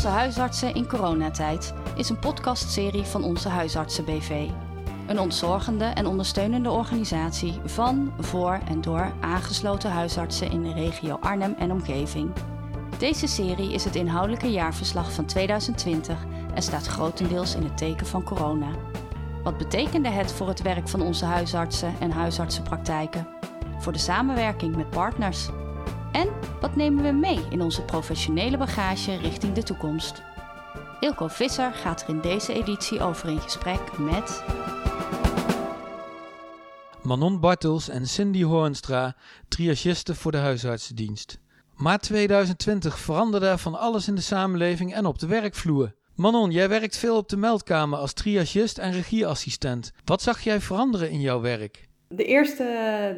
Onze huisartsen in coronatijd is een podcastserie van Onze Huisartsen BV. Een ontzorgende en ondersteunende organisatie van, voor en door aangesloten huisartsen in de regio Arnhem en omgeving. Deze serie is het inhoudelijke jaarverslag van 2020 en staat grotendeels in het teken van corona. Wat betekende het voor het werk van onze huisartsen en huisartsenpraktijken? Voor de samenwerking met partners? En wat nemen we mee in onze professionele bagage richting de toekomst? Ilko Visser gaat er in deze editie over in gesprek met. Manon Bartels en Cindy Hoornstra, triagisten voor de huisartsendienst. Maar 2020 veranderde van alles in de samenleving en op de werkvloer. Manon, jij werkt veel op de meldkamer als triagist en regieassistent. Wat zag jij veranderen in jouw werk? De eerste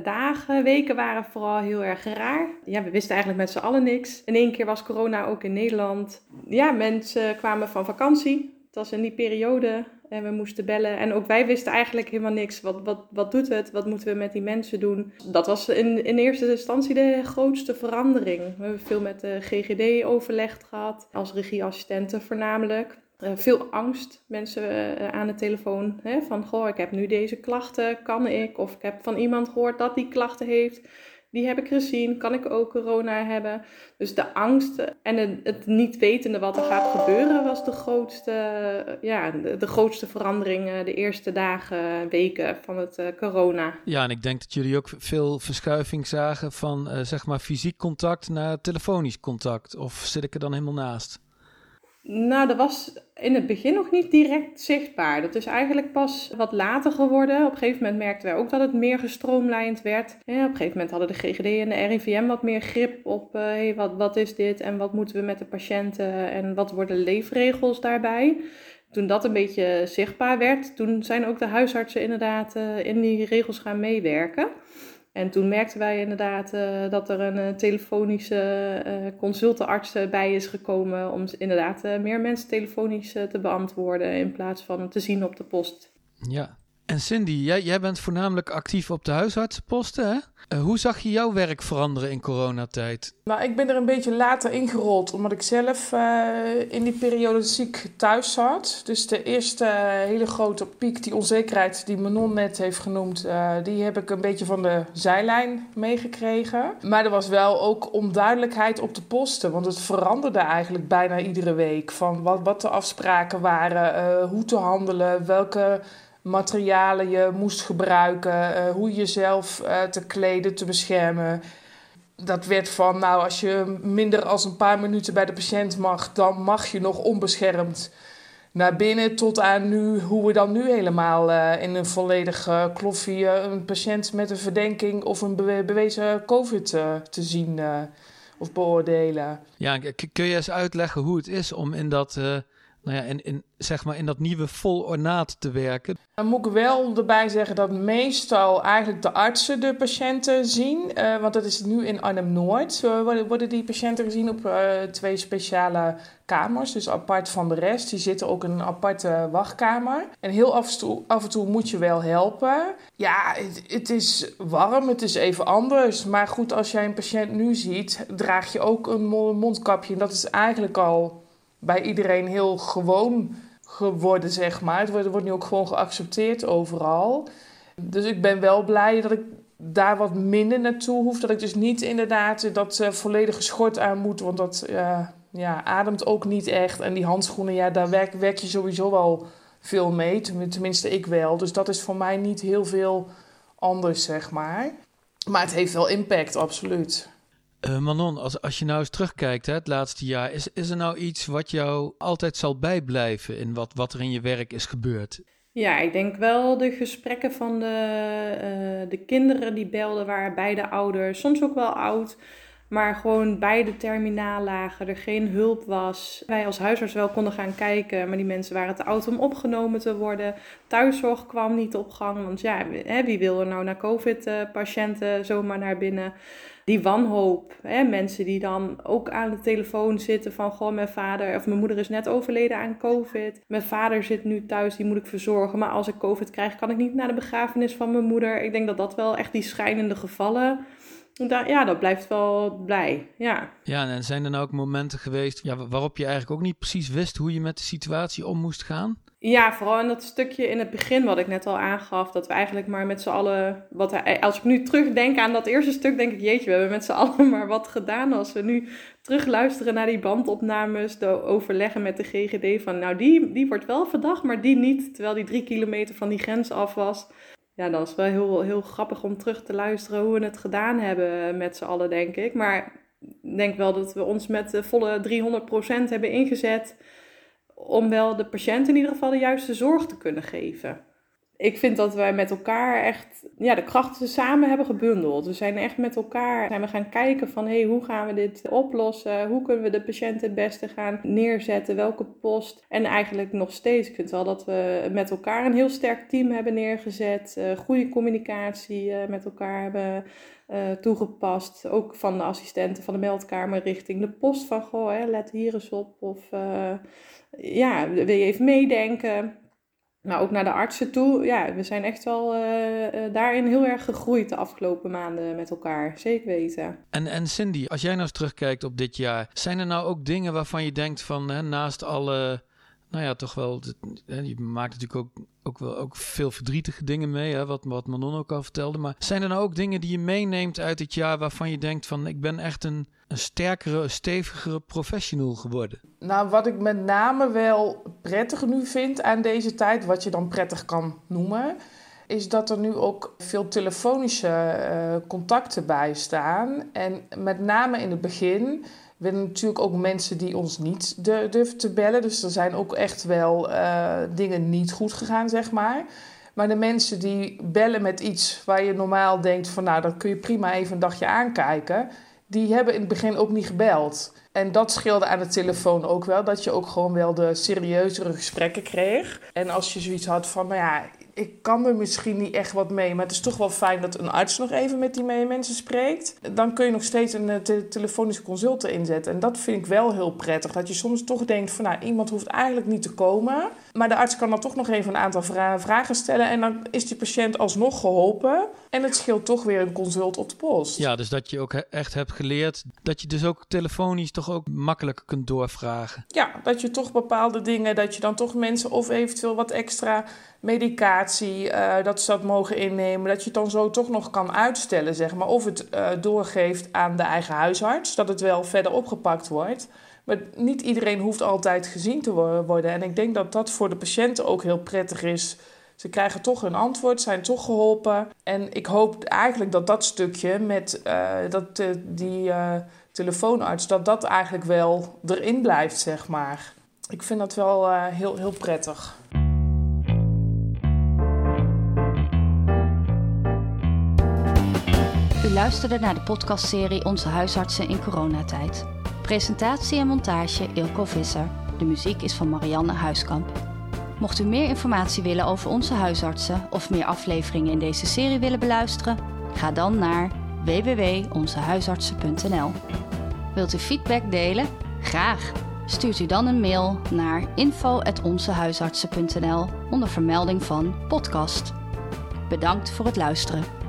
dagen, weken waren vooral heel erg raar. Ja, we wisten eigenlijk met z'n allen niks. In één keer was corona ook in Nederland. Ja, mensen kwamen van vakantie. Het was in die periode en we moesten bellen. En ook wij wisten eigenlijk helemaal niks. Wat, wat, wat doet het? Wat moeten we met die mensen doen? Dat was in, in eerste instantie de grootste verandering. We hebben veel met de GGD overlegd gehad, als regieassistenten voornamelijk. Uh, veel angst, mensen uh, aan de telefoon. Hè, van, goh, ik heb nu deze klachten, kan ik? Of ik heb van iemand gehoord dat die klachten heeft die heb ik gezien, kan ik ook corona hebben? Dus de angst en het, niet wetende wat er gaat gebeuren was de grootste, ja, de, grootste verandering eh, de eerste dagen, weken van het corona. Ja, en ik denk dat jullie ook veel verschuiving zagen van zeg maar fysiek contact naar telefonisch contact. Of zit ik er dan helemaal naast? Nou, dat was in het begin nog niet direct zichtbaar. Dat is eigenlijk pas wat later geworden. Op een gegeven moment merkten wij ook dat het meer gestroomlijnd werd. Op een gegeven moment hadden de GGD en de RIVM wat meer grip op hey, wat, wat is dit en wat moeten we met de patiënten en wat worden leefregels daarbij. Toen dat een beetje zichtbaar werd, toen zijn ook de huisartsen inderdaad uh, in die regels gaan meewerken. En toen merkten wij inderdaad uh, dat er een uh, telefonische uh, consultenarts bij is gekomen om inderdaad meer mensen telefonisch te beantwoorden in plaats van te zien op de post. Ja, en Cindy, jij, jij bent voornamelijk actief op de huisartsenposten, hè? Uh, hoe zag je jouw werk veranderen in coronatijd? Nou, ik ben er een beetje later ingerold, omdat ik zelf uh, in die periode ziek thuis zat. Dus de eerste hele grote piek, die onzekerheid die Manon net heeft genoemd, die heb ik een beetje van de zijlijn meegekregen. Maar er was wel ook onduidelijkheid op de posten, want het veranderde eigenlijk bijna iedere week. Van wat, wat de afspraken waren, hoe te handelen, welke materialen je moest gebruiken, uh, hoe jezelf uh, te kleden, te beschermen. Dat werd van, nou, als je minder als een paar minuten bij de patiënt mag, dan mag je nog onbeschermd naar binnen. Tot aan nu, hoe we dan nu helemaal uh, in een volledige kloffie een patiënt met een verdenking of een bewe bewezen COVID te zien of beoordelen. Ja, kun je eens uitleggen hoe het is om in dat nou ja, in, in, zeg maar in dat nieuwe vol ornaat te werken. Dan moet ik wel erbij zeggen dat meestal eigenlijk de artsen de patiënten zien. Uh, want dat is nu in Arnhem-Noord. worden, worden die patiënten gezien op uh, twee speciale kamers. Dus apart van de rest. Die zitten ook in een aparte wachtkamer. En heel af en toe, af en toe moet je wel helpen. Ja, het, het is warm. Het is even anders. Maar goed, als jij een patiënt nu ziet, draag je ook een mondkapje. En dat is eigenlijk al bij iedereen heel gewoon geworden, zeg maar. Het wordt, wordt nu ook gewoon geaccepteerd overal. Dus ik ben wel blij dat ik daar wat minder naartoe hoef. Dat ik dus niet inderdaad dat uh, volledige schort aan moet. Want dat uh, ja, ademt ook niet echt. En die handschoenen, ja, daar werk, werk je sowieso wel veel mee. Tenminste, ik wel. Dus dat is voor mij niet heel veel anders, zeg maar. Maar het heeft wel impact, absoluut. Uh, Manon, als, als je nou eens terugkijkt, hè, het laatste jaar, is, is er nou iets wat jou altijd zal bijblijven in wat, wat er in je werk is gebeurd? Ja, ik denk wel de gesprekken van de, uh, de kinderen die belden, waren beide ouders, soms ook wel oud, maar gewoon beide terminaal lagen, er geen hulp was. Wij als huisarts wel konden gaan kijken, maar die mensen waren te oud om opgenomen te worden. Thuiszorg kwam niet op gang, want ja, wie wil er nou naar COVID-patiënten zomaar naar binnen? die wanhoop. Hè? Mensen die dan ook aan de telefoon zitten van goh, mijn vader of mijn moeder is net overleden aan COVID. Mijn vader zit nu thuis, die moet ik verzorgen. Maar als ik COVID krijg, kan ik niet naar de begrafenis van mijn moeder. Ik denk dat dat wel echt die schijnende gevallen Da ja, dat blijft wel blij, ja. Ja, en zijn er nou ook momenten geweest ja, waarop je eigenlijk ook niet precies wist hoe je met de situatie om moest gaan? Ja, vooral in dat stukje in het begin wat ik net al aangaf, dat we eigenlijk maar met z'n allen, wat, als ik nu terugdenk aan dat eerste stuk, denk ik, jeetje, we hebben met z'n allen maar wat gedaan. Als we nu terugluisteren naar die bandopnames, de overleggen met de GGD van, nou die, die wordt wel verdacht, maar die niet, terwijl die drie kilometer van die grens af was. Ja, dat is wel heel, heel grappig om terug te luisteren hoe we het gedaan hebben met z'n allen, denk ik. Maar ik denk wel dat we ons met de volle 300% hebben ingezet om wel de patiënt in ieder geval de juiste zorg te kunnen geven. Ik vind dat wij met elkaar echt ja, de krachten samen hebben gebundeld. We zijn echt met elkaar zijn we gaan kijken van hey, hoe gaan we dit oplossen? Hoe kunnen we de patiënt het beste gaan neerzetten? Welke post? En eigenlijk nog steeds, ik vind wel dat we met elkaar een heel sterk team hebben neergezet. Uh, goede communicatie uh, met elkaar hebben uh, toegepast. Ook van de assistenten van de meldkamer richting de post van goh, hè, let hier eens op. Of ja, wil je even meedenken? Maar ook naar de artsen toe. Ja, we zijn echt wel uh, daarin heel erg gegroeid de afgelopen maanden met elkaar. Zeker weten. En, en Cindy, als jij nou eens terugkijkt op dit jaar, zijn er nou ook dingen waarvan je denkt van hè, naast alle nou ja, toch wel. Je maakt natuurlijk ook, ook wel ook veel verdrietige dingen mee, hè, wat, wat Manon ook al vertelde. Maar zijn er nou ook dingen die je meeneemt uit dit jaar waarvan je denkt van ik ben echt een, een sterkere, stevigere professional geworden? Nou, wat ik met name wel prettig nu vind aan deze tijd, wat je dan prettig kan noemen, is dat er nu ook veel telefonische uh, contacten bij staan. En met name in het begin we hebben natuurlijk ook mensen die ons niet durven te bellen. Dus er zijn ook echt wel uh, dingen niet goed gegaan, zeg maar. Maar de mensen die bellen met iets waar je normaal denkt van nou, dat kun je prima even een dagje aankijken. Die hebben in het begin ook niet gebeld. En dat scheelde aan de telefoon ook wel, dat je ook gewoon wel de serieuzere gesprekken kreeg. En als je zoiets had van, nou ja, ik kan er misschien niet echt wat mee, maar het is toch wel fijn dat een arts nog even met die mensen spreekt. Dan kun je nog steeds een eh, telefonische consult inzetten. En dat vind ik wel heel prettig. Dat je soms toch denkt van nou, iemand hoeft eigenlijk niet te komen. Maar de arts kan dan toch nog even een aantal vragen stellen. En dan is die patiënt alsnog geholpen. En het scheelt toch weer een consult op de post. Ja, dus dat je ook echt hebt geleerd dat je dus ook telefonisch toch ook makkelijker kunt doorvragen. Ja, dat je toch bepaalde dingen, dat je dan toch mensen of eventueel wat extra medicatie, uh, dat ze dat mogen innemen, dat je het dan zo toch nog kan uitstellen, zeg maar. Of het uh, doorgeeft aan de eigen huisarts, dat het wel verder opgepakt wordt. Maar niet iedereen hoeft altijd gezien te worden. En ik denk dat dat voor de patiënten ook heel prettig is. Ze krijgen toch hun antwoord, zijn toch geholpen. En ik hoop eigenlijk dat dat stukje met uh, dat, die telefoonarts, dat dat eigenlijk wel erin blijft, zeg maar. Ik vind dat wel heel, heel prettig. U luisterde naar de podcastserie Onze huisartsen in coronatijd. Presentatie en montage Ilko Visser. De muziek is van Marianne Huiskamp. Mocht u meer informatie willen over onze huisartsen of meer afleveringen in deze serie willen beluisteren, ga dan naar www.onzehuisartsen.nl. Wilt u feedback delen? Graag! Stuurt u dan een mail naar info.onzehuisartsen.nl onder vermelding van podcast. Bedankt voor het luisteren.